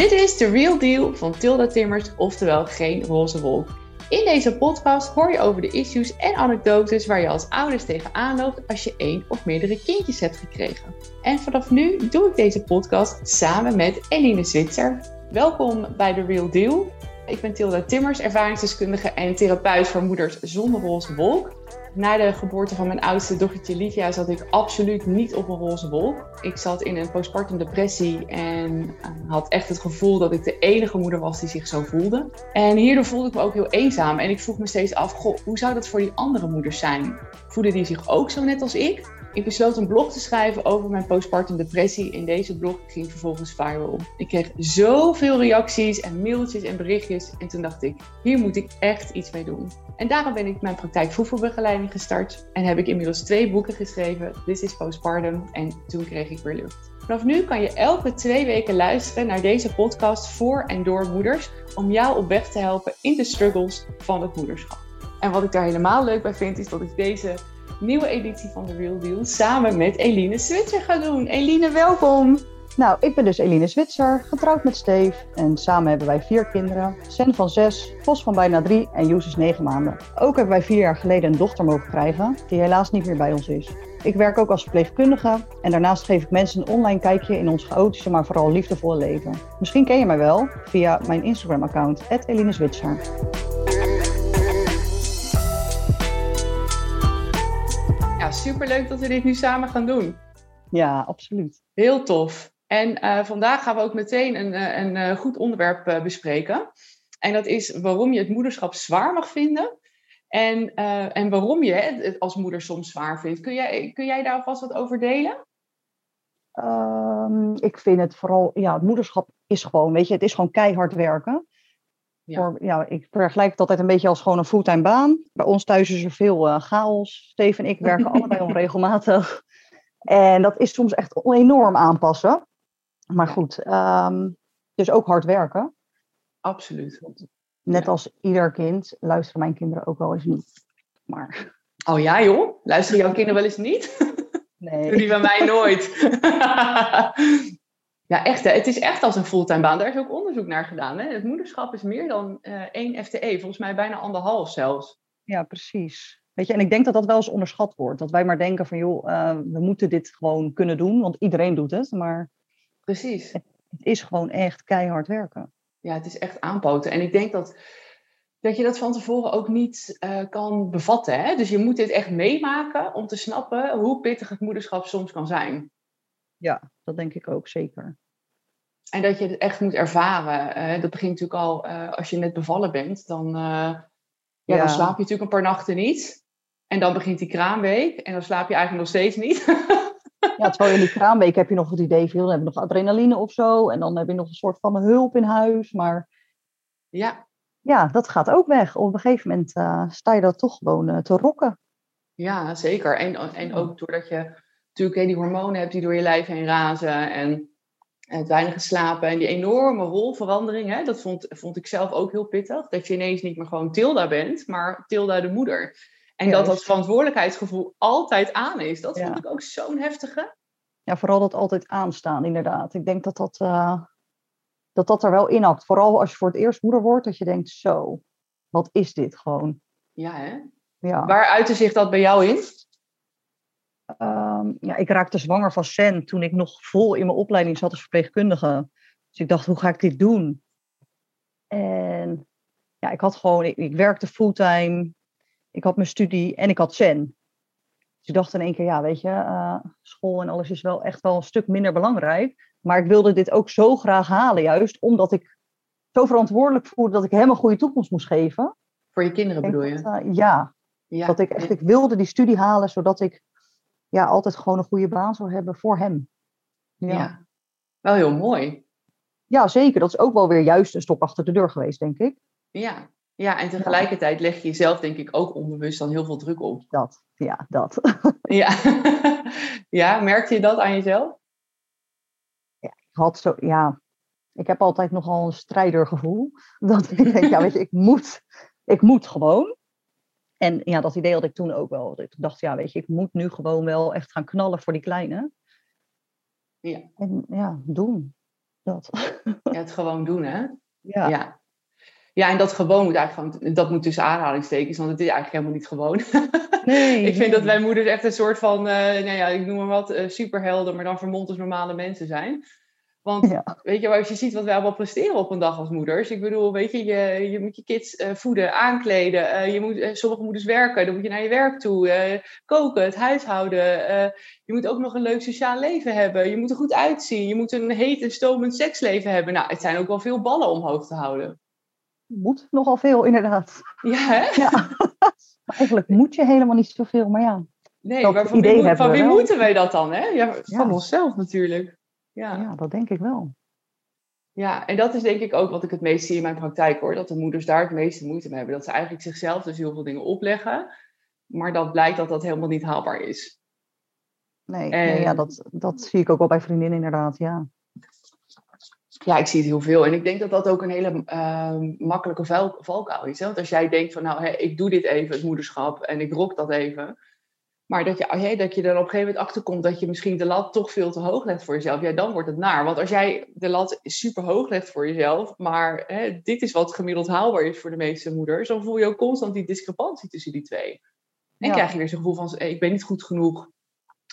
Dit is The Real Deal van Tilda Timmers, oftewel geen roze wolk. In deze podcast hoor je over de issues en anekdotes waar je als ouders tegenaan loopt als je één of meerdere kindjes hebt gekregen. En vanaf nu doe ik deze podcast samen met Eline Zwitser. Welkom bij The Real Deal. Ik ben Tilda Timmers, ervaringsdeskundige en therapeut voor moeders zonder roze wolk. Na de geboorte van mijn oudste dochtertje Livia zat ik absoluut niet op een roze wolk. Ik zat in een postpartum depressie en eh, had echt het gevoel dat ik de enige moeder was die zich zo voelde. En hierdoor voelde ik me ook heel eenzaam en ik vroeg me steeds af, goh, hoe zou dat voor die andere moeders zijn? Voelen die zich ook zo net als ik? Ik besloot een blog te schrijven over mijn postpartum depressie. In deze blog ging vervolgens viral. Ik kreeg zoveel reacties en mailtjes en berichtjes. En toen dacht ik, hier moet ik echt iets mee doen. En daarom ben ik mijn praktijk voedselbegeleiding gestart. En heb ik inmiddels twee boeken geschreven. This is Postpartum en toen kreeg ik weer lucht. Vanaf nu kan je elke twee weken luisteren naar deze podcast voor en door moeders. Om jou op weg te helpen in de struggles van het moederschap. En wat ik daar helemaal leuk bij vind, is dat ik deze nieuwe editie van The Real Deal samen met Eline Switzer ga doen. Eline, welkom! Nou, ik ben dus Eline Zwitser, getrouwd met Steve. En samen hebben wij vier kinderen. Sen van zes, Vos van bijna drie en Joes is negen maanden. Ook hebben wij vier jaar geleden een dochter mogen krijgen, die helaas niet meer bij ons is. Ik werk ook als verpleegkundige en daarnaast geef ik mensen een online kijkje in ons chaotische, maar vooral liefdevolle leven. Misschien ken je mij wel via mijn Instagram-account, Eline Zwitser. Ja, superleuk dat we dit nu samen gaan doen. Ja, absoluut. Heel tof. En uh, vandaag gaan we ook meteen een, eh, een, een goed onderwerp uh, bespreken. En dat is waarom je het moederschap zwaar mag vinden. En, uh, en waarom je het als moeder soms zwaar vindt. Kun jij, kun jij daar alvast wat over delen? Um, ik vind het vooral, ja, het moederschap is gewoon, weet je, het is gewoon keihard werken. Ja. Voor, ja, ik vergelijk het altijd een beetje als gewoon een fulltime baan. Bij ons thuis is er veel chaos. Steven en ik werken allebei onregelmatig. En dat is soms echt enorm aanpassen. Maar goed, um, dus ook hard werken. Absoluut. Net ja. als ieder kind luisteren mijn kinderen ook wel eens niet. Maar... Oh ja joh? Luisteren jouw kinderen wel eens niet? Nee. Die bij mij nooit. ja, echt. Hè? Het is echt als een fulltime baan. Daar is ook onderzoek naar gedaan. Hè? Het moederschap is meer dan uh, één FTE. Volgens mij bijna anderhalf zelfs. Ja, precies. Weet je, en ik denk dat dat wel eens onderschat wordt. Dat wij maar denken van, joh, uh, we moeten dit gewoon kunnen doen. Want iedereen doet het. Maar Precies. Het, is gewoon echt keihard werken. Ja, het is echt aanpoten. En ik denk dat, dat je dat van tevoren ook niet uh, kan bevatten. Hè? Dus je moet dit echt meemaken om te snappen hoe pittig het moederschap soms kan zijn. Ja, dat denk ik ook zeker. En dat je het echt moet ervaren. Uh, dat begint natuurlijk al uh, als je net bevallen bent. Dan, ja, ja. dan slaap je natuurlijk een paar nachten niet. En dan begint die kraamweek. En dan slaap je eigenlijk nog steeds niet. Ja, terwijl in die kraamweek heb je nog het idee van, dan heb je nog adrenaline of zo. En dan heb je nog een soort van hulp in huis. Maar ja, ja dat gaat ook weg. Op een gegeven moment uh, sta je dat toch gewoon uh, te rokken. Ja, zeker. En, en ook doordat je natuurlijk die hormonen hebt die door je lijf heen razen. En het weinig geslapen. En die enorme rolverandering. Hè, dat vond, vond ik zelf ook heel pittig. Dat je ineens niet meer gewoon Tilda bent, maar Tilda de moeder. En dat dat verantwoordelijkheidsgevoel altijd aan is. Dat ja. vond ik ook zo'n heftige. Ja, vooral dat altijd aanstaan, inderdaad. Ik denk dat dat, uh, dat, dat er wel inhakt. Vooral als je voor het eerst moeder wordt, dat je denkt, zo, wat is dit gewoon? Ja, hè? Ja. Waar uitte zich dat bij jou in? Um, ja, ik raakte zwanger van Sen toen ik nog vol in mijn opleiding zat als verpleegkundige. Dus ik dacht, hoe ga ik dit doen? En ja, ik had gewoon, ik, ik werkte fulltime ik had mijn studie en ik had Zen. Dus ik dacht in één keer, ja, weet je, uh, school en alles is wel echt wel een stuk minder belangrijk. Maar ik wilde dit ook zo graag halen, juist omdat ik zo verantwoordelijk voelde dat ik hem een goede toekomst moest geven. Voor je kinderen bedoel je? Dat, uh, ja. ja. Dat ik echt, ik wilde die studie halen, zodat ik ja, altijd gewoon een goede baan zou hebben voor hem. Ja. ja. Wel heel mooi. Ja, zeker. Dat is ook wel weer juist een stok achter de deur geweest, denk ik. Ja, ja, en tegelijkertijd leg je jezelf denk ik ook onbewust dan heel veel druk op. Dat, ja, dat. ja. ja, merkte je dat aan jezelf? Ja, ik had zo, ja, ik heb altijd nogal een strijdergevoel. Dat ik denk, ja, weet je, ik moet, ik moet gewoon. En ja, dat idee had ik toen ook wel. Ik dacht, ja, weet je, ik moet nu gewoon wel echt gaan knallen voor die kleine. Ja. En ja, doen. Dat. Ja, het gewoon doen, hè? Ja. Ja. Ja, en dat gewoon moet eigenlijk gewoon, dat moet tussen aanhalingstekens, want het is eigenlijk helemaal niet gewoon. Nee, ik vind dat wij moeders echt een soort van, eh nou ja, ik noem maar wat, eh, superhelden, maar dan vermomd als normale mensen zijn. Want Ja. weet je, als je ziet wat wij allemaal presteren op een dag als moeders. Ik bedoel, weet je, je, je moet je kids eh, voeden, aankleden. je moet, sommige moeders werken, dan moet je naar je werk toe. koken, het huishouden. je moet ook nog een leuk sociaal leven hebben. Je moet er goed uitzien. Je moet een heet en stomend seksleven hebben. Nou, het zijn ook wel veel ballen omhoog te houden. Moet nogal veel, inderdaad. Ja, hè? Ja. Maar Eigenlijk moet je helemaal niet zoveel, maar ja. Nee, Dat maar van idee wie, hebben van wie moeten wij dat dan, hè? Ja, van Ja. onszelf natuurlijk. Ja. Ja, dat denk ik wel. ja, en dat is denk ik ook wat ik het meest zie in mijn praktijk hoor. Dat de moeders daar het meeste moeite mee hebben. Dat ze eigenlijk zichzelf dus heel veel dingen opleggen. Maar dat blijkt dat dat helemaal niet haalbaar is. Nee, En- nee ja, dat, dat zie ik ook wel bij vriendinnen inderdaad, ja. Ja, ik zie het heel veel. En ik denk dat dat ook een hele ehm, makkelijke val- valkuil is. Hè? Want als jij denkt van, nou, ik doe dit even, het moederschap, en ik rok dat even. Maar dat je, hè, dat je er op een gegeven moment achter komt dat je misschien de lat toch veel te hoog legt voor jezelf. Ja, dan wordt het naar. Want als jij de lat super hoog legt voor jezelf, maar hè, dit is wat gemiddeld haalbaar is voor de meeste moeders, dan voel je ook constant die discrepantie tussen die twee. En Ja. krijg je weer zo'n gevoel van, eh, ik ben niet goed genoeg.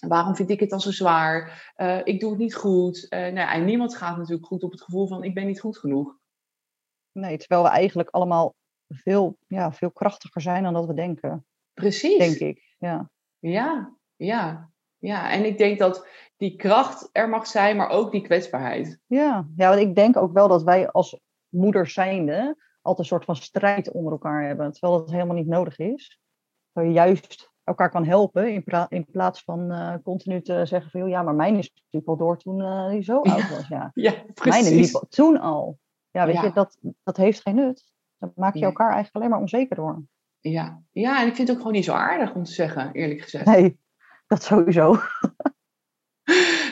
Waarom vind ik het dan zo zwaar? Eh, ik doe het niet goed. Eh, nou ja, en niemand gaat natuurlijk goed op het gevoel van, ik ben niet goed genoeg. Nee, terwijl we eigenlijk allemaal veel, ja, veel krachtiger zijn dan dat we denken, Precies. denk ik. Ja, Ja, ja, ja. En ik denk dat die kracht er mag zijn, maar ook die kwetsbaarheid. ja. ja want ik denk ook wel dat wij als moeders zijnde altijd een soort van strijd onder elkaar hebben, terwijl dat helemaal niet nodig is. Juist elkaar kan helpen in, pra- in plaats van eh, continu te zeggen van, ja, maar mijn is natuurlijk al door toen eh hij zo oud was. Ja. Ja, precies. liep al- toen al. Ja, weet Ja. je, dat, dat heeft geen nut. Dan maak je Nee. elkaar eigenlijk alleen maar onzeker door. Ja. ja, en ik vind het ook gewoon niet zo aardig om te zeggen, eerlijk gezegd. Nee, dat sowieso.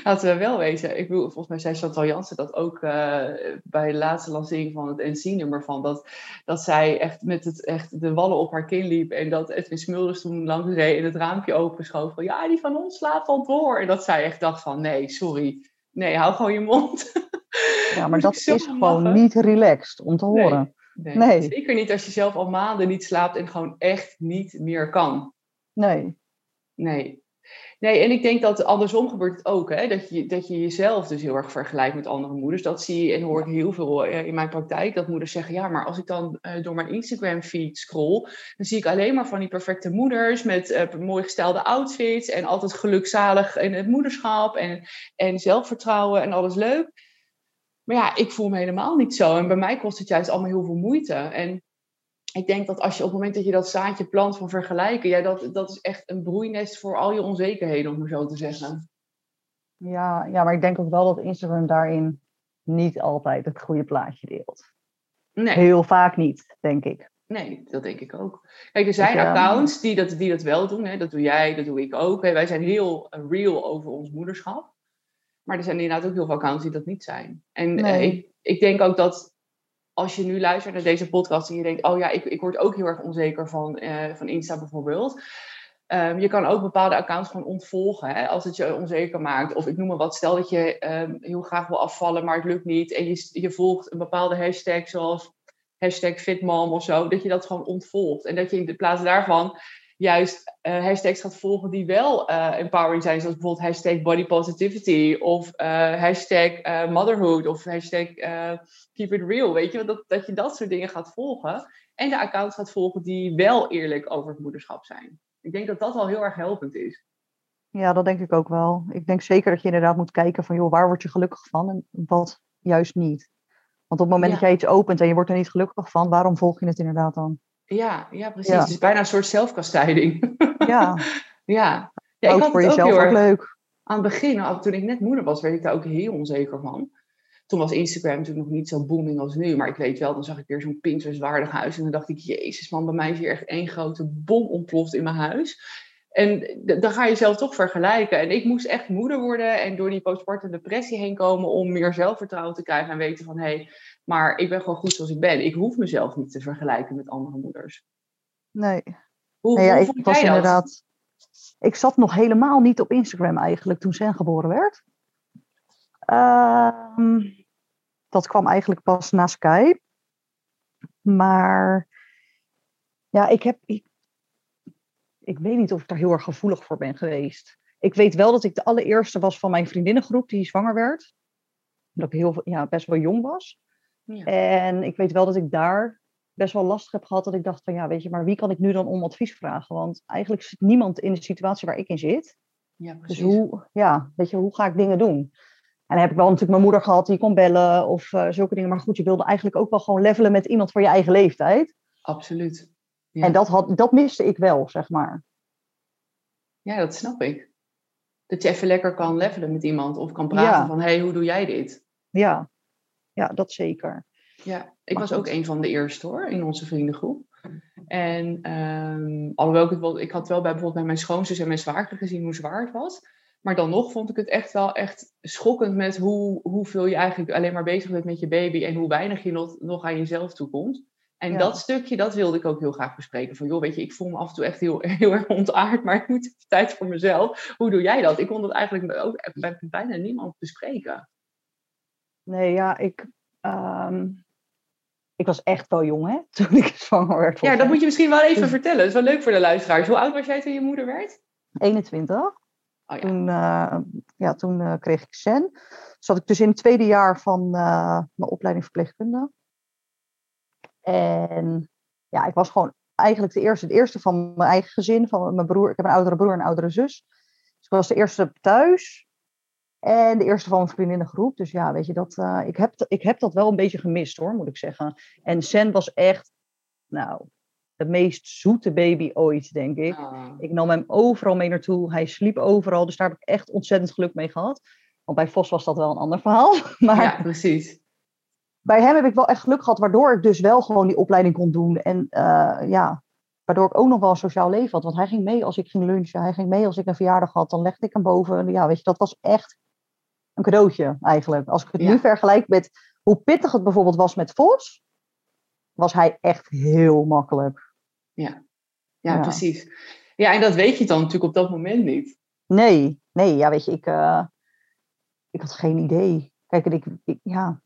Laten we wel wezen. Ik bedoel, volgens mij zei Chantal Jansen dat ook eh, bij de laatste lancering van het NC-nummer van. Dat, dat zij echt met het, echt de wallen op haar kin liep. En dat Edwin Smulders toen langs reed en het raampje openschoof. Van ja, die van ons slaapt al door. En dat zij echt dacht van nee, sorry. Nee, hou gewoon je mond. Ja, maar dat is gewoon niet relaxed om te Nee. horen. Nee. Nee. Zeker niet als je zelf al maanden niet slaapt en gewoon echt niet meer kan. Nee. Nee. Nee, en ik denk dat andersom gebeurt het ook. Hè? Dat, je, dat je jezelf dus heel erg vergelijkt met andere moeders. Dat zie je en hoor ik heel veel eh, in mijn praktijk. Dat moeders zeggen, ja, maar als ik dan eh, door mijn Instagram feed scroll... dan zie ik alleen maar van die perfecte moeders... met eh, mooi gestelde outfits en altijd gelukzalig in het moederschap... En, en zelfvertrouwen en alles leuk. Maar ja, ik voel me helemaal niet zo. En bij mij kost het juist allemaal heel veel moeite. En ik denk dat als je op het moment dat je dat zaadje plant van vergelijken, ja, dat, dat is echt een broeinest voor al je onzekerheden, om maar zo te zeggen. Ja, ja, maar ik denk ook wel dat Instagram daarin niet altijd het goede plaatje deelt. Nee, Heel vaak niet, denk ik. nee, dat denk ik ook. Kijk, er zijn ja. accounts die dat, die dat wel doen. Hè. Dat doe jij, dat doe ik ook. Hè. Wij zijn heel real over ons moederschap. Maar er zijn inderdaad ook heel veel accounts die dat niet zijn. En eh, ik, ik denk ook dat als je nu luistert naar deze podcast en je denkt, oh ja, ik, ik word ook heel erg onzeker van, eh, van Insta bijvoorbeeld. Ehm, je kan ook bepaalde accounts gewoon ontvolgen hè, als het je onzeker maakt. Of ik noem maar wat, stel dat je ehm, heel graag wil afvallen, maar het lukt niet. En je, je volgt een bepaalde hashtag zoals hashtag fitmom of zo. Dat je dat gewoon ontvolgt. En dat je in de plaats daarvan juist eh, hashtags gaat volgen die wel eh, empowering zijn. Zoals bijvoorbeeld hashtag body positivity of eh, hashtag motherhood of hashtag keep it real. Weet je, dat, dat je dat soort dingen gaat volgen. En de accounts gaat volgen die wel eerlijk over het moederschap zijn. Ik denk dat dat wel heel erg helpend is. Ja, dat denk ik ook wel. Ik denk zeker dat je inderdaad moet kijken van, joh, waar word je gelukkig van en wat juist niet. Want op het moment Ja. dat jij iets opent en je wordt er niet gelukkig van, waarom volg je het inderdaad dan? Ja, ja precies. Ja. Het is bijna een soort zelfkastijding. Ja, ja. ja ook had voor het jezelf heel ook erg- leuk. aan het begin, toen ik net moeder was, werd ik daar ook heel onzeker van. Toen was Instagram natuurlijk nog niet zo booming als nu. Maar ik weet wel, dan zag ik weer zo'n Pinterest-waardig huis. En dan dacht ik, jezus man, bij mij is hier echt één grote bom ontploft in mijn huis. En dan ga je zelf toch vergelijken. En ik moest echt moeder worden en door die postpartum depressie heen komen om meer zelfvertrouwen te krijgen en weten van, hé, hey, maar ik ben gewoon goed zoals ik ben. Ik hoef mezelf niet te vergelijken met andere moeders. Nee. Hoe, Nee, ja, ik vond was jij dat? inderdaad. Ik zat nog helemaal niet op Instagram eigenlijk toen Sen geboren werd. Ehm, dat kwam eigenlijk pas na Skype. Maar ja, ik heb. Ik, ik weet niet of ik daar heel erg gevoelig voor ben geweest. Ik weet wel dat ik de allereerste was van mijn vriendinnengroep die zwanger werd. Dat ik heel, ja, best wel jong was. Ja. En ik weet wel dat ik daar best wel lastig heb gehad. Dat ik dacht van ja, weet je, maar wie kan ik nu dan om advies vragen? Want eigenlijk zit niemand in de situatie waar ik in zit. ja, Dus precies. hoe, ja, weet je, hoe ga ik dingen doen? En dan heb ik wel natuurlijk mijn moeder gehad die kon bellen of eh, zulke dingen. Maar goed, je wilde eigenlijk ook wel gewoon levelen met iemand van je eigen leeftijd. Absoluut. Ja. En dat, had, dat miste ik wel, zeg maar. Ja, dat snap ik. Dat je even lekker kan levelen met iemand of kan praten Ja. van, hé, hey, hoe doe jij dit? Ja, ja dat zeker. Ja, ik was ook een van de eerste hoor, in onze vriendengroep. En ehm, alhoewel ik het wel, ik had wel bij bijvoorbeeld bij mijn schoonzus en mijn zwager gezien hoe zwaar het was. Maar dan nog vond ik het echt wel echt schokkend met hoe, hoeveel je eigenlijk alleen maar bezig bent met je baby en hoe weinig je nog, nog aan jezelf toekomt. En Ja. dat stukje, dat wilde ik ook heel graag bespreken. Van joh, weet je, ik voel me af en toe echt heel, heel erg ontaard, maar ik moet tijd voor mezelf. Hoe doe jij dat? Ik kon dat eigenlijk ook bij bijna niemand bespreken. Nee, ja, ik, ehm, ik was echt wel jong, hè, toen ik zwanger werd. Ja, dat mij. moet je misschien wel even Dus- vertellen. Dat is wel leuk voor de luisteraars. Hoe oud was jij toen je moeder werd? 21. Oh ja. Toen, eh, ja, toen eh, kreeg ik SEN. Zat ik dus in het tweede jaar van eh, mijn opleiding verpleegkunde. En ja, ik was gewoon eigenlijk de eerste, de eerste van mijn eigen gezin. Van mijn broer. Ik heb een oudere broer en een oudere zus. Dus ik was de eerste thuis. En de eerste van mijn vriendinnengroep. Dus ja, weet je, dat, eh, ik, heb, ik heb dat wel een beetje gemist hoor, moet ik zeggen. En Sen was echt, nou, de meest zoete baby ooit, denk ik. Ah. Ik nam hem overal mee naartoe. Hij sliep overal. Dus daar heb ik echt ontzettend geluk mee gehad. Want bij Vos was dat wel een ander verhaal. Maar Ja, precies. bij hem heb ik wel echt geluk gehad. Waardoor ik dus wel gewoon die opleiding kon doen. En eh, ja, waardoor ik ook nog wel een sociaal leven had. Want hij ging mee als ik ging lunchen. Hij ging mee als ik een verjaardag had. Dan legde ik hem boven. Ja, weet je, dat was echt een cadeautje eigenlijk. Als ik het Ja. nu vergelijk met hoe pittig het bijvoorbeeld was met Vos. Was hij echt heel makkelijk. Ja, Ja. precies. Ja, en dat weet je dan natuurlijk op dat moment niet. Nee, nee, ja, weet je, ik, eh, ik had geen idee. Kijk, en ik, ik, ja,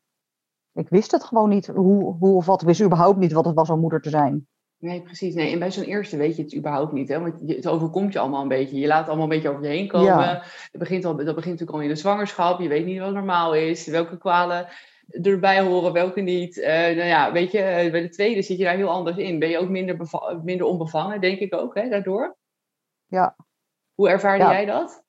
ik wist het gewoon niet hoe, hoe of wat. Ik wist überhaupt niet wat het was om moeder te zijn. Nee, precies. Nee, en bij zo'n eerste weet je het überhaupt niet. Hè? Want het overkomt je allemaal een beetje. Je laat het allemaal een beetje over je heen komen. Ja. Dat, begint al, dat begint natuurlijk al in de zwangerschap. Je weet niet wat normaal is. Welke kwalen erbij horen, welke niet. Eh, nou ja, weet je, eh, bij de tweede zit je daar heel anders in. Ben je ook minder, minder onbevangen, denk ik ook, hè, daardoor. Ja. Hoe ervaarde Ja. jij dat?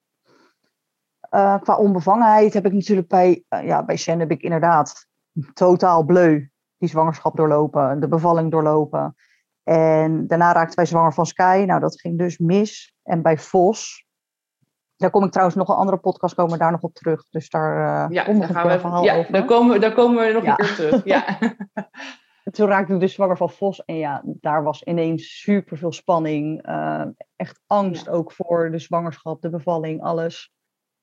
Eh, qua onbevangenheid heb ik natuurlijk bij, ja, bij Shen heb ik inderdaad totaal bleu die zwangerschap doorlopen, de bevalling doorlopen. En daarna raakten wij zwanger van Sky. Nou, dat ging dus mis. En bij Vos, daar kom ik trouwens nog een andere podcast, komen we daar nog op terug. Dus daar Ja, nog een gaan we verhaal ja, over. daar komen, we- daar komen we nog Ja. een keer terug. Ja. toen raakte ik dus zwanger van Vos. En ja, daar was ineens super veel spanning. eh, echt angst ook voor de zwangerschap, de bevalling, alles.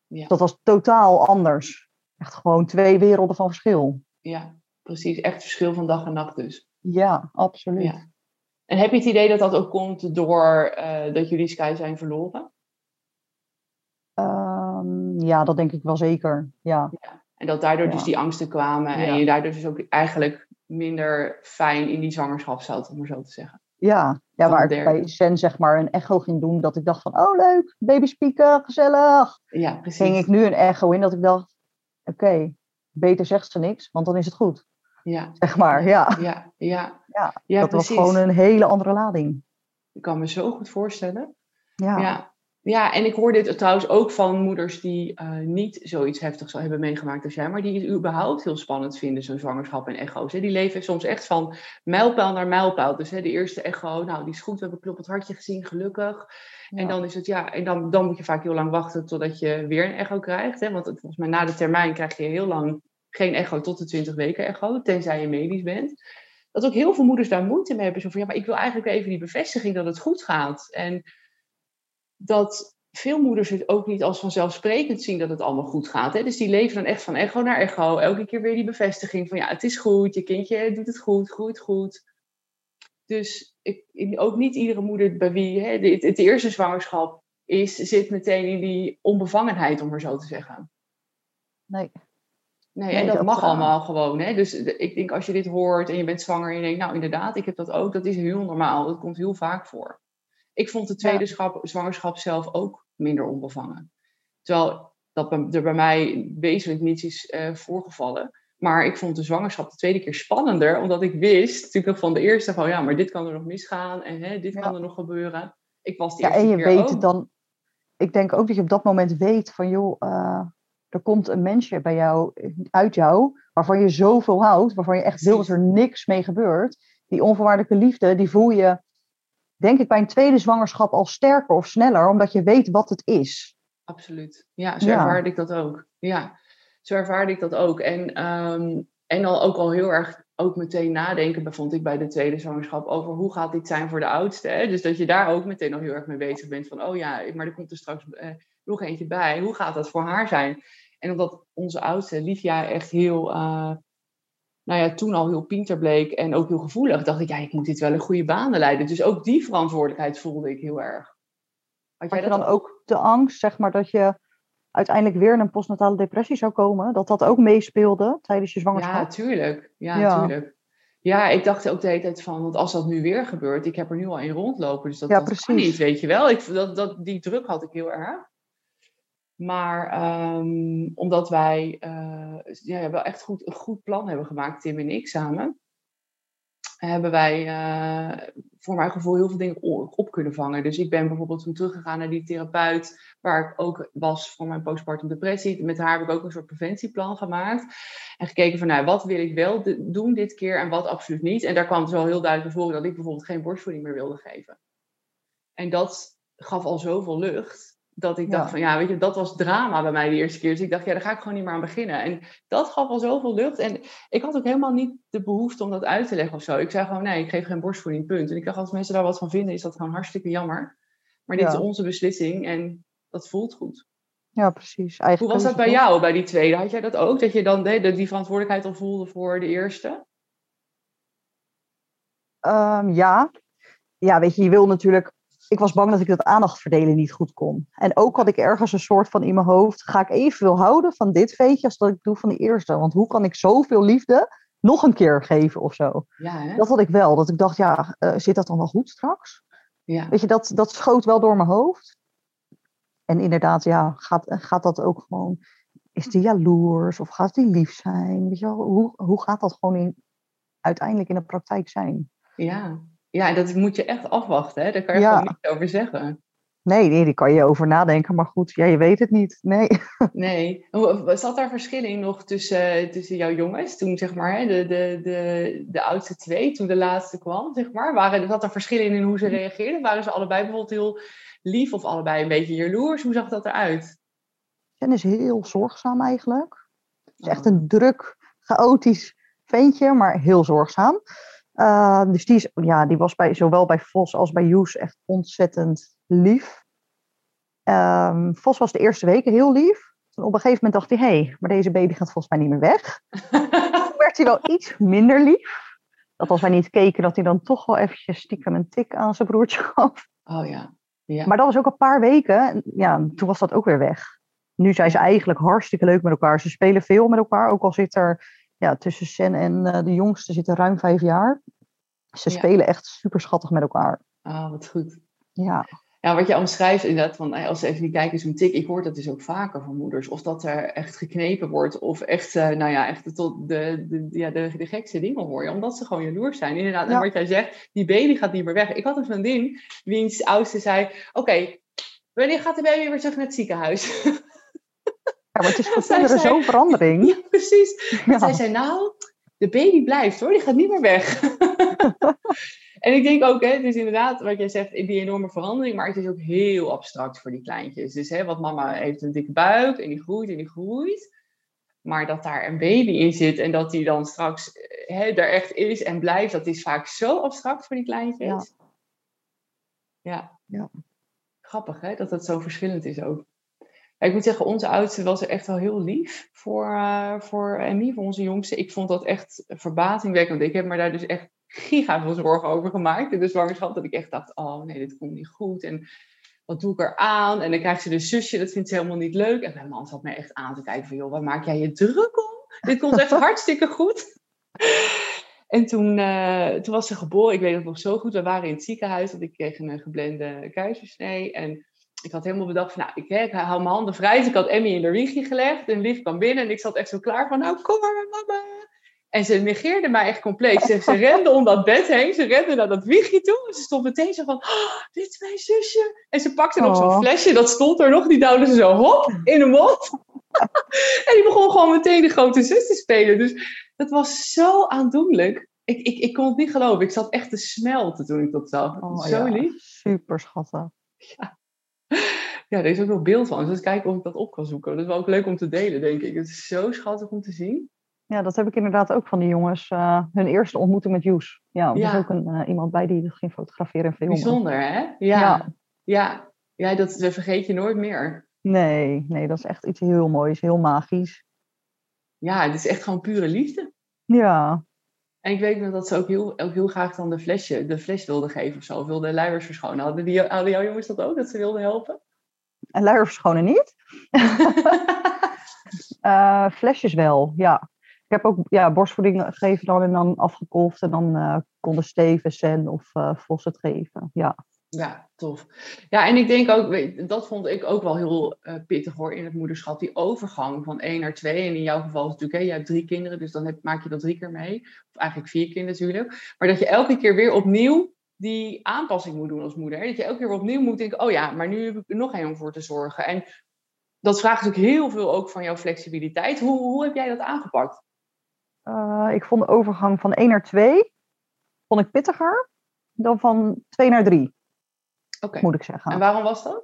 Ja. Dat was totaal anders. Echt gewoon twee werelden van verschil. ja, precies. Echt verschil van dag en nacht dus. Ja, absoluut. En heb je het idee dat dat ook komt door eh, dat jullie Sky zijn verloren? Ehm, ja, dat denk ik wel zeker. Ja, En dat daardoor Ja. dus die angsten kwamen en Ja. je daardoor dus ook eigenlijk minder fijn in die zwangerschap zat, om maar zo te zeggen. ja. ja waar ik bij Sen zeg maar een echo ging doen. Dat ik dacht van, oh leuk, baby spieken, gezellig. Ja, precies. Ging ik nu een echo in dat ik dacht, oké, beter zegt ze niks, want dan is het goed. Ja, Zeg maar, ja. ja, ja. Ja, ja dat precies. was gewoon een hele andere lading. Ik kan me zo goed voorstellen. Ja, Ja. ja, en ik hoor dit trouwens ook van moeders die eh, niet zoiets heftigs hebben meegemaakt als jij, maar die het überhaupt heel spannend vinden, zo'n zwangerschap en echo's. Hè. Die leven soms echt van mijlpaal naar mijlpaal. Dus hè, de eerste echo, nou die is goed, we hebben kloppend hartje gezien, gelukkig. En dan is het, ja, en dan, dan moet je vaak heel lang wachten totdat je weer een echo krijgt. Hè? Want het- volgens mij na de termijn krijg je heel lang geen echo tot de 20 weken echo, tenzij je medisch bent. Dat ook heel veel moeders daar moeite mee hebben. Zo van, ja, maar ik wil eigenlijk even die bevestiging dat het goed gaat. En dat veel moeders het ook niet als vanzelfsprekend zien dat het allemaal goed gaat. Hè? Dus die leven dan echt van echo naar echo. Elke keer weer die bevestiging van ja, het is goed. Je kindje doet het goed, groeit goed. Dus ik, ook niet iedere moeder bij wie hè, het, het eerste zwangerschap is, zit meteen in die onbevangenheid, om maar zo te zeggen. nee. Nee, en dat, mag allemaal gewoon. Hè? Dus ik denk als je dit hoort en je bent zwanger en je denkt, nou inderdaad, ik heb dat ook, dat is heel normaal. Dat komt heel vaak voor. Ik vond de tweede zwangerschap zelf ook minder onbevangen. Terwijl dat er bij mij wezenlijk niets is uh, voorgevallen. Maar ik vond de zwangerschap de tweede keer spannender, omdat ik wist natuurlijk van de eerste van ja, maar dit kan er nog misgaan en hè, dit kan er nog gebeuren. Ik was de ja, en je weet dan. Ik denk ook dat je op dat moment weet van joh, uh, er komt een mensje bij jou uit jou waarvan je zoveel houdt, waarvan je echt wil dat er niks mee gebeurt. Die onvoorwaardelijke liefde, die voel je, denk ik, bij een tweede zwangerschap al sterker of sneller, omdat je weet wat het is. Absoluut. Ja, zo ervaarde ik dat ook. Ja zo ervaarde ik dat ook. En, um, en al ook al heel erg ook meteen nadenken, vond ik bij de tweede zwangerschap, over hoe gaat dit zijn voor de oudste. Hè? Dus dat je daar ook meteen nog heel erg mee bezig bent van, oh ja, maar er komt er straks eh, nog eentje bij. Hoe gaat dat voor haar zijn? En omdat onze oudste, Livia, echt heel, uh, nou ja, toen al heel pinter bleek en ook heel gevoelig, dacht ik, ja, ik moet dit wel in goede banen leiden. Dus ook die verantwoordelijkheid voelde ik heel erg. Had jij dan ook de angst, zeg maar, dat je uiteindelijk weer in een postnatale depressie zou komen, dat dat ook meespeelde tijdens je zwangerschap? Ja, tuurlijk. Ja, ja. tuurlijk. Ja, ik dacht ook de hele tijd van, want als dat nu weer gebeurt, ik heb er nu al in rondlopen, dus dat, ja, dat kan niet, weet je wel. Ik, dat, dat, die druk had ik heel erg. Maar um, omdat wij uh, ja, wel echt goed, een goed plan hebben gemaakt, Tim en ik samen, hebben wij uh, voor mijn gevoel heel veel dingen op kunnen vangen. Dus ik ben bijvoorbeeld toen teruggegaan naar die therapeut, waar ik ook was voor mijn postpartum depressie. Met haar heb ik ook een soort preventieplan gemaakt. En gekeken van, nou, wat wil ik wel doen dit keer en wat absoluut niet. En daar kwam dus wel heel duidelijk naar voren dat ik bijvoorbeeld geen borstvoeding meer wilde geven. En dat gaf al zoveel lucht dat ik dacht van ja, weet je, dat was drama bij mij de eerste keer. Dus ik dacht, ja, daar ga ik gewoon niet meer aan beginnen. En dat gaf al zoveel lucht. En ik had ook helemaal niet de behoefte om dat uit te leggen of zo. Ik zei gewoon, nee, ik geef geen borstvoeding, punt. En ik dacht, als mensen daar wat van vinden, is dat gewoon hartstikke jammer. Maar dit is onze beslissing en dat voelt goed. Ja, precies. Hoe was dat bij jou, bij die tweede? Had jij dat ook? Dat je dan de, die verantwoordelijkheid al voelde voor de eerste? Um, ja. Ja, weet je, je wil natuurlijk ik was bang dat ik dat aandacht niet goed kon. En ook had ik ergens een soort van in mijn hoofd, ga ik evenveel houden van dit veetje als dat ik doe van de eerste? Want hoe kan ik zoveel liefde nog een keer geven of zo? Ja, dat had ik wel, dat ik dacht, ja, uh, zit dat dan wel goed straks? Ja. Weet je, dat, dat schoot wel door mijn hoofd. En inderdaad, ja, gaat, gaat dat ook gewoon, is die jaloers of gaat die lief zijn? Weet je wel, hoe, hoe gaat dat gewoon in, uiteindelijk in de praktijk zijn? Ja, ja, dat moet je echt afwachten. Hè? Daar kan je gewoon niets over zeggen. Nee, nee, die kan je over nadenken. Maar goed, ja, je weet het niet. Nee. Nee. Zat daar verschil in nog tussen, tussen jouw jongens? Toen, zeg maar, de, de, de, de oudste twee, toen de laatste kwam, zeg maar. Waren, zat er verschil in in hoe ze reageerden? Waren ze allebei bijvoorbeeld heel lief of allebei een beetje jaloers? Hoe zag dat eruit? Jen is heel zorgzaam eigenlijk. Het is echt oh. een druk, chaotisch ventje, maar heel zorgzaam. Uh, dus die, is, ja, die was bij, zowel bij Vos als bij Joes echt ontzettend lief. Um, Vos was de eerste weken heel lief. Toen op een gegeven moment dacht hij, hé, hey, maar deze baby gaat volgens mij niet meer weg. Toen werd hij wel iets minder lief. Dat als wij niet keken, dat hij dan toch wel eventjes stiekem een tik aan zijn broertje gaf. Oh ja. ja. Maar dat was ook een paar weken. Ja, toen was dat ook weer weg. Nu zijn ze eigenlijk hartstikke leuk met elkaar. Ze spelen veel met elkaar, ook al zit er ja, tussen Sen en uh, de jongste zitten ruim vijf jaar. Ze spelen echt super schattig met elkaar. Ah, wat goed. Ja. Ja, wat je omschrijft inderdaad, van, als ze even niet kijken, zo'n tik. Ik hoor dat dus ook vaker van moeders. Of dat er echt geknepen wordt. Of echt, uh, nou ja, echt tot de, de, ja, de, de gekste dingen hoor je. Omdat ze gewoon jaloers zijn. Inderdaad, en wat jij zegt, die baby gaat niet meer weg. Ik had een vriendin, wiens oudste zei... Oké, wanneer gaat de baby weer terug naar het ziekenhuis? Ja, maar het is voor kinderen zo'n verandering. Ja, precies. Ja. Zij zei, nou, de baby blijft hoor, die gaat niet meer weg. en ik denk ook, hè, het is inderdaad wat jij zegt, die enorme verandering, maar het is ook heel abstract voor die kleintjes. Dus hè, wat mama heeft een dikke buik en die groeit en die groeit. Maar dat daar een baby in zit en dat die dan straks hè, er echt is en blijft, dat is vaak zo abstract voor die kleintjes. Ja. ja. ja. Grappig hè, dat het zo verschillend is ook ik moet zeggen, onze oudste was er echt wel heel lief voor, uh, voor Emmy, voor onze jongste. Ik vond dat echt verbazingwekkend. Ik heb me daar dus echt giga veel zorgen over gemaakt in de zwangerschap. Dat ik echt dacht, oh nee, dit komt niet goed. En wat doe ik er aan? En dan krijgt ze een zusje, dat vindt ze helemaal niet leuk. En mijn man zat mij echt aan te kijken van, joh, waar maak jij je druk om? dit komt echt hartstikke goed. En toen, uh, toen was ze geboren, ik weet het nog zo goed. We waren in het ziekenhuis, want ik kreeg een geblende keizersnee. En ik had helemaal bedacht van, nou, ik, hè, ik hou mijn handen vrij. Dus ik had Emmy in de wiegje gelegd en Lief kwam binnen. En ik zat echt zo klaar van, nou, kom maar, mama. En ze negeerde mij echt compleet. Ze, ze rende om dat bed heen. Ze rende naar dat wiegje toe. En ze stond meteen zo van, oh, dit is mijn zusje. En ze pakte nog zo'n Oh. flesje, dat stond er nog. Die duwde ze zo hop in de mond. en die begon gewoon meteen de grote zus te spelen. Dus dat was zo aandoenlijk. Ik, ik, ik kon het niet geloven. Ik zat echt te smelten toen ik dat zag. Oh, zo ja. lief. Super schattig. Ja, er is ook nog beeld van. Dus kijken of ik dat op kan zoeken. Dat is wel ook leuk om te delen, denk ik. Het is zo schattig om te zien. Ja, dat heb ik inderdaad ook van die jongens. eh, hun eerste ontmoeting met Joes. Ja, er Ja. is ook een, eh, iemand bij die dat ging fotograferen en filmen. Bijzonder, hè? Ja. Ja. Ja, ja. dat dat vergeet je nooit meer. Nee, nee, dat is echt iets heel moois, heel magisch. Ja, het is echt gewoon pure liefde. Ja, En ik weet nog dat ze ook heel, ook heel graag dan de flesje, de fles wilden geven of zo. Of wilden luiers verschonen. Hadden, die, hadden jouw jongens dat ook, dat ze wilden helpen? en luier verschonen niet. Eh, flesjes wel, ja. Ik heb ook ja, borstvoeding gegeven dan en dan afgekolfd. En dan eh, konden Steven, Sen of eh Vos het geven. Ja, Ja, tof. Ja, en ik denk ook, dat vond ik ook wel heel eh, pittig hoor in het moederschap. Die overgang van één naar twee. En in jouw geval is natuurlijk, hè, je hebt drie kinderen, dus dan heb, maak je dat drie keer mee. Of eigenlijk vier keer natuurlijk. Maar dat je elke keer weer opnieuw die aanpassing moet doen als moeder. Dat je elke keer weer opnieuw moet denken, oh ja, maar nu heb ik er nog één om voor te zorgen. En dat vraagt natuurlijk heel veel ook van jouw flexibiliteit. Hoe, hoe heb jij dat aangepakt? Eh, ik vond de overgang van 1 naar 2 vond ik pittiger dan van 2 naar 3, Oké. moet ik zeggen. En waarom was dat?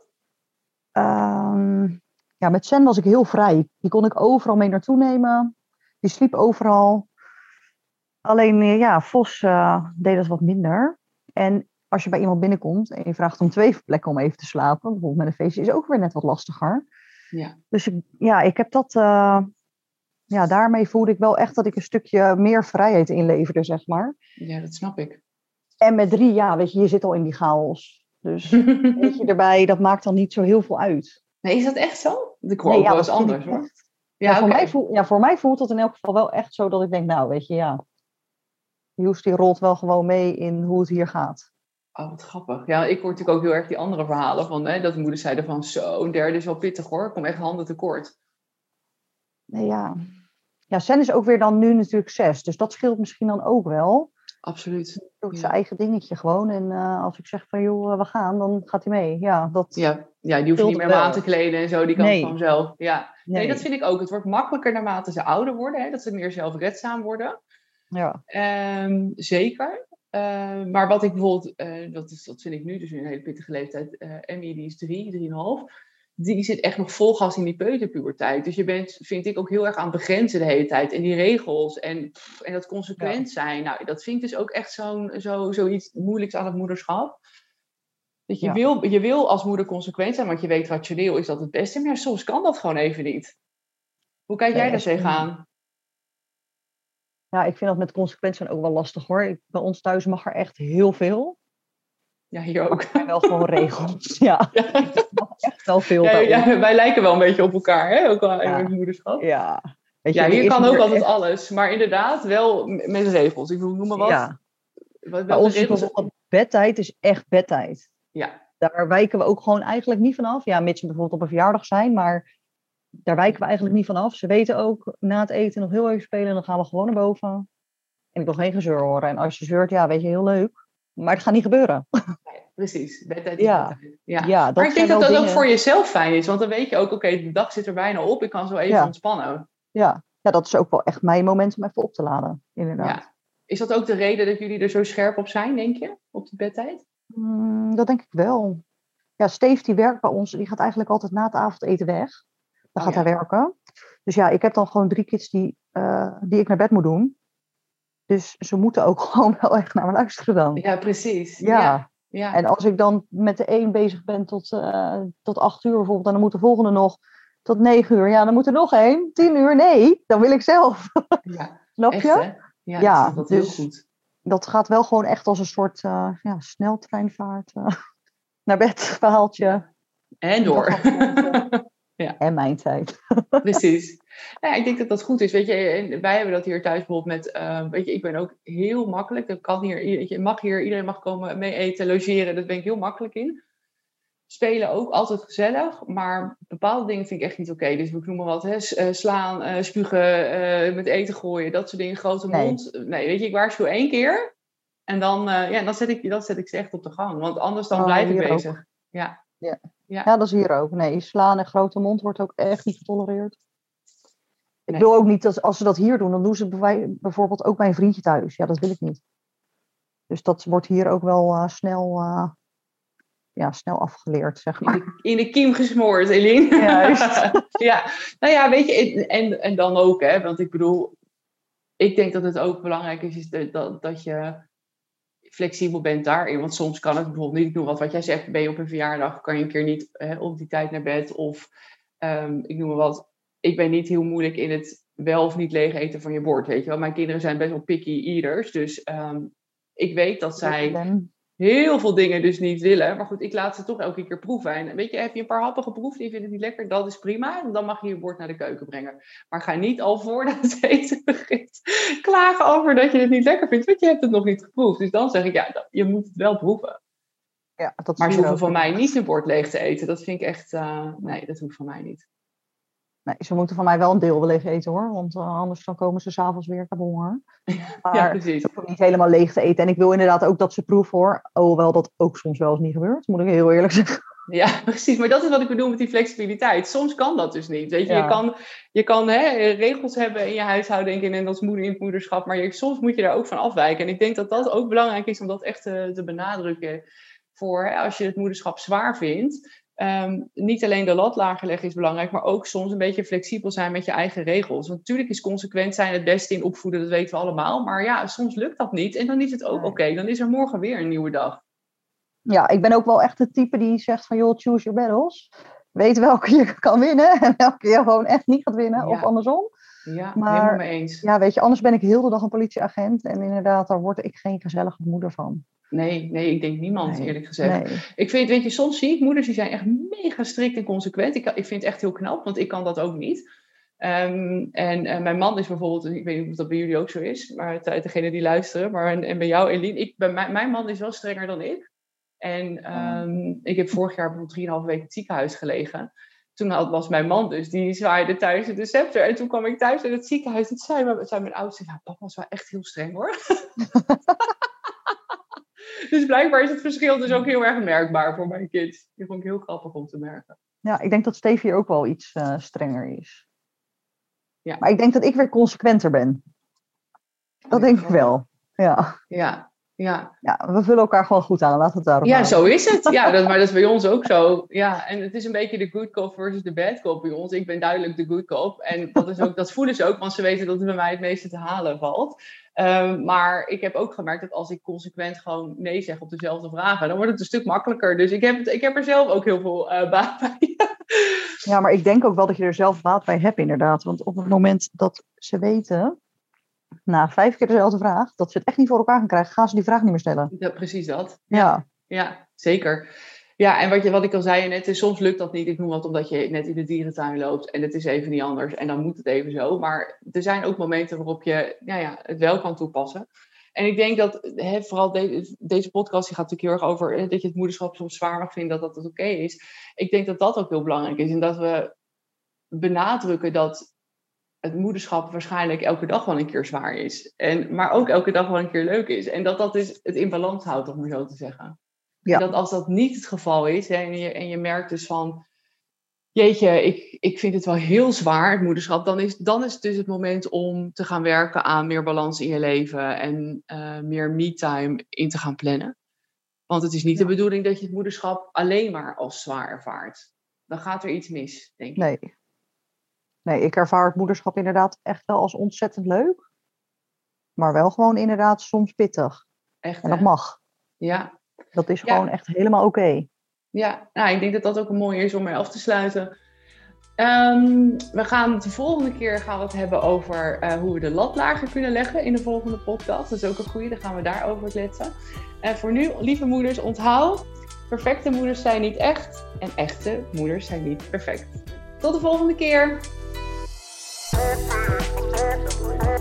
Ehm, ja, met Sen was ik heel vrij. Die kon ik overal mee naartoe nemen. Die sliep overal. Alleen, eh, ja, Vos eh, deed dat wat minder. En als je bij iemand binnenkomt en je vraagt om twee plekken om even te slapen, bijvoorbeeld met een feestje, is ook weer net wat lastiger. Ja. Dus ik, ja, ik heb dat, eh, ja, daarmee voelde ik wel echt dat ik een stukje meer vrijheid inleverde, zeg maar. ja, dat snap ik. En met drie, ja, weet je, je zit al in die chaos. Dus weet je erbij, dat maakt dan niet zo heel veel uit. Nee, is dat echt zo? Ik hoor Nee, ook ja, wel eens dat anders hoor. Ja, Ja, voor mij voel, ja, voor mij voelt het in elk geval wel echt zo dat ik denk, nou, weet je, ja. Joes die rolt wel gewoon mee in hoe het hier gaat. Oh, wat grappig. Ja, ik hoor natuurlijk ook heel erg die andere verhalen van hè, dat de moeders zeiden van zo, een derde is wel pittig hoor. Ik kom echt handen tekort. Nee, ja. Ja, Sen is ook weer dan nu natuurlijk zes. Dus dat scheelt misschien dan ook wel. Absoluut. Doet zijn eigen dingetje gewoon. En eh, als ik zeg van, joh, eh, we gaan, dan gaat hij mee. Ja, dat... Ja, ja die hoeft je niet meer aan te kleden en zo. Die kan Nee. het gewoon zelf. Ja. Nee. nee. dat vind ik ook. Het wordt makkelijker naarmate ze ouder worden. Hè, dat ze meer zelfredzaam worden. Ja. Ehm, zeker. Ehm, maar wat ik bijvoorbeeld, eh, dat, is, dat vind ik nu dus in een hele pittige leeftijd. Emmy die is drie, drieënhalf. Die zit echt nog vol gas in die peuterpuberteit. Dus je bent, vind ik, ook heel erg aan het begrenzen de hele tijd. En die regels en, pff, en dat consequent zijn. Nou, dat vind ik dus ook echt zo'n, zo, zoiets moeilijks aan het moederschap. Dat je, Ja. wil, je wil als moeder consequent zijn, want je weet rationeel is dat het beste. Maar ja, soms kan dat gewoon even niet. Hoe kijk jij daar tegenaan? ja, ik vind dat met consequent zijn ook wel lastig hoor. Ik, bij ons thuis mag er echt heel veel. Ja, hier ook. Er zijn wel gewoon regels. Ja, Ja. echt wel veel Ja, wij lijken wel een beetje op elkaar, hè? ook al in Ja. het moederschap. Ja, weet je, Ja, er hier kan ook altijd echt- alles, maar inderdaad wel met regels. Ik bedoel, noem maar wat. Ja, Wat- bij ons is bijvoorbeeld bedtijd is echt bedtijd. Ja, Daar wijken we ook gewoon eigenlijk niet vanaf. Ja, mits we bijvoorbeeld op een verjaardag zijn, maar daar wijken we eigenlijk niet vanaf. Ze weten ook na het eten nog heel even spelen, dan gaan we gewoon naar boven. En ik wil geen gezeur horen. En als je zeurt, ja, weet je, heel leuk. Maar het gaat niet gebeuren. precies. Bedtijd is Ja. bedtijd. Ja. Ja, dat maar ik denk dat dat ook voor jezelf fijn is, want dan weet je ook, oké, de dag zit er bijna op, ik kan zo even Ja. ontspannen. Ja. ja, dat is ook wel echt mijn moment om even op te laden. Inderdaad. Ja. Is dat ook de reden dat jullie er zo scherp op zijn, denk je, op de bedtijd? Mm, dat denk ik wel. Ja, Steve die werkt bij ons, die gaat eigenlijk altijd na het avondeten weg. Dan Oh, gaat hij werken. Dus ja, ik heb dan gewoon drie kids die, eh, die ik naar bed moet doen. Dus ze moeten ook gewoon wel echt naar me luisteren dan. Ja, precies. Ja. ja. Ja. En als ik dan met de een bezig ben tot, eh, tot acht uur bijvoorbeeld, en dan moet de volgende nog tot negen uur. Ja, dan moet er nog één. Tien uur, nee, dan wil ik zelf. ja. Snap Echt, je? hè? Ja, dat dus- heel goed. Dat gaat wel gewoon echt als een soort eh, ja, sneltreinvaart. eh, naar bed verhaaltje. En door. Ja. En mijn tijd. Precies. Nou ja, ik denk dat dat goed is. Weet je, en wij hebben dat hier thuis bijvoorbeeld met, uh, weet je, ik ben ook heel makkelijk. Ik kan hier, je mag hier, iedereen mag komen mee eten, logeren. Daar ben ik heel makkelijk in. Spelen ook altijd gezellig, maar bepaalde dingen vind ik echt niet oké. Dus ik noem maar wat, hè, eh, slaan, uh, spugen, uh, met eten gooien, dat soort dingen, grote mond. Nee, weet je, ik waarschuw één keer. En dan, ja, dan, zet ik, dan zet ik ze echt op de gang. Want anders dan Oh, blijf ik ook. bezig. Ja. Ja. Ja. Ja, dat is hier ook. Nee, slaan en grote mond wordt ook echt niet getolereerd. Ik Nee. wil ook niet dat als ze dat hier doen, dan doen ze bij- bijvoorbeeld ook bij een vriendje thuis. Ja, dat wil ik niet. Dus dat wordt hier ook wel eh, snel, eh, ja, snel afgeleerd, zeg In maar. de, in de kiem gesmoord, Eline. Juist. ja, nou ja, weet je, en, en dan ook, hè, want ik bedoel, ik denk dat het ook belangrijk is, is dat, dat, dat je flexibel bent daarin. Want soms kan het bijvoorbeeld niet, ik noem wat, wat jij zegt, ben je op een verjaardag, kan je een keer niet hè, op die tijd naar bed. Of ehm, ik noem maar wat, ik ben niet heel moeilijk in het wel of niet leeg eten van je bord, weet je wel. Mijn kinderen zijn best wel picky eaters, dus ehm, ik weet dat zij heel veel dingen dus niet willen. Maar goed, ik laat ze toch elke keer proeven. En weet je, heb je een paar happen geproefd en je vindt het niet lekker, dat is prima. Dan mag je je bord naar de keuken brengen. Maar ga niet al voordat het eten begint klagen over dat je het niet lekker vindt, want je hebt het nog niet geproefd. Dus dan zeg ik, ja, je moet het wel proeven. Ja, dat Maar ze hoeven van mij niet hun bord leeg te eten. Dat vind ik echt, eh, nee, dat hoeft van mij niet. Nee, ze moeten van mij wel een deel wel leeg eten hoor. Want eh, anders dan komen ze s'avonds weer. Ik heb honger. Maar ja, precies. ze hoeven niet helemaal leeg te eten. En ik wil inderdaad ook dat ze proeven hoor. Hoewel dat ook soms wel eens niet gebeurt. Moet ik heel eerlijk zeggen. Ja, precies. Maar dat is wat ik bedoel met die flexibiliteit. Soms kan dat dus niet. Weet je, Ja. je kan, je kan hè, regels hebben in je huishouden denk ik, en als moeder in het moederschap. Maar je, soms moet je daar ook van afwijken. En ik denk dat dat ook belangrijk is om dat echt te, te benadrukken. Voor hè, als je het moederschap zwaar vindt. Ehm, niet alleen de lat lager leggen is belangrijk, maar ook soms een beetje flexibel zijn met je eigen regels. Want natuurlijk is consequent zijn het beste in opvoeden, dat weten we allemaal. Maar ja, soms lukt dat niet. En dan is het ook oké. Dan is er morgen weer een nieuwe dag. Ja, ik ben ook wel echt het type die zegt van joh, choose your battles. Weet welke je kan winnen en welke je gewoon echt niet gaat winnen. Of andersom. Ja, Maar- helemaal mee eens. Ja, weet je, anders ben ik heel de dag een politieagent. En inderdaad, daar word ik geen gezellige moeder van. Nee, nee, ik denk niemand, Nee. eerlijk gezegd. Nee. Ik vind, weet je, soms zie ik moeders die zijn echt mega strikt en consequent. Ik, ik vind het echt heel knap, want ik kan dat ook niet. Ehm, en eh, mijn man is bijvoorbeeld, ik weet niet of dat bij jullie ook zo is, maar degene die luisteren, maar en, en bij jou, Eline, ik, bij mijn, mijn man is wel strenger dan ik. En ehm, ik heb vorig jaar bijvoorbeeld 3,5 weken in het ziekenhuis gelegen. Toen had, was mijn man dus, die zwaaide thuis de scepter. En toen kwam ik thuis in het ziekenhuis. En zei, mijn- zei mijn oudste, ja, papa was wel echt heel streng hoor. dus blijkbaar is het verschil dus ook heel erg merkbaar voor mijn kids. Die vond ik heel grappig om te merken. Ja, ik denk dat Steve hier ook wel iets eh, strenger is. Ja. Maar ik denk dat ik weer consequenter ben. Dat denk ik wel. Ja. Ja, ja. ja, we vullen elkaar gewoon goed aan. We het daarop ja zo is het. Ja, dat, maar dat is bij ons ook zo. Ja, en het is een beetje de good cop versus de bad cop bij ons. Ik ben duidelijk de good cop. En dat, is ook, dat voelen ze ook, want ze weten dat er bij mij het meeste te halen valt. Ehm, maar ik heb ook gemerkt dat als ik consequent gewoon nee zeg op dezelfde vragen, dan wordt het een stuk makkelijker. Dus ik heb, het, ik heb er zelf ook heel veel eh baat bij. Ja, maar ik denk ook wel dat je er zelf baat bij hebt, inderdaad. Want op het moment dat ze weten, na vijf keer dezelfde vraag, dat ze het echt niet voor elkaar gaan krijgen, gaan ze die vraag niet meer stellen. Ja, precies dat. Ja, Ja, zeker. Ja, en wat, je, wat ik al zei net, is, soms lukt dat niet. Ik noem wat omdat je net in de dierentuin loopt en het is even niet anders. En dan moet het even zo. Maar er zijn ook momenten waarop je nou ja, het wel kan toepassen. En ik denk dat hè, vooral de- deze podcast die gaat natuurlijk heel erg over hè, dat je het moederschap soms zwaar mag vinden, dat dat oké is. Ik denk dat dat ook heel belangrijk is. En dat we benadrukken dat het moederschap waarschijnlijk elke dag wel een keer zwaar is. En, maar ook elke dag wel een keer leuk is. En dat dat dus het in balans houdt, om maar zo te zeggen. Ja. Dat als dat niet het geval is, hè, en, je, en je merkt dus van, jeetje, ik, ik vind het wel heel zwaar, het moederschap, dan is, dan is het dus het moment om te gaan werken aan meer balans in je leven en eh, meer me-time in te gaan plannen. Want het is niet de bedoeling dat je het moederschap alleen maar als zwaar ervaart. Dan gaat er iets mis, denk ik. nee. Nee, ik ervaar het moederschap inderdaad echt wel als ontzettend leuk. Maar wel gewoon inderdaad soms pittig. Echt, En dat hè? mag. Ja, Dat is Ja. gewoon echt helemaal oké. Ja, nou, ik denk dat dat ook een mooie is om mee af te sluiten. Ehm, we gaan de volgende keer gaan we het hebben over eh, hoe we de lat lager kunnen leggen in de volgende podcast. Dat is ook een goede, dan gaan we daarover kletsen. En voor nu, lieve moeders, onthoud, perfecte moeders zijn niet echt en echte moeders zijn niet perfect. Tot de volgende keer. Thank you.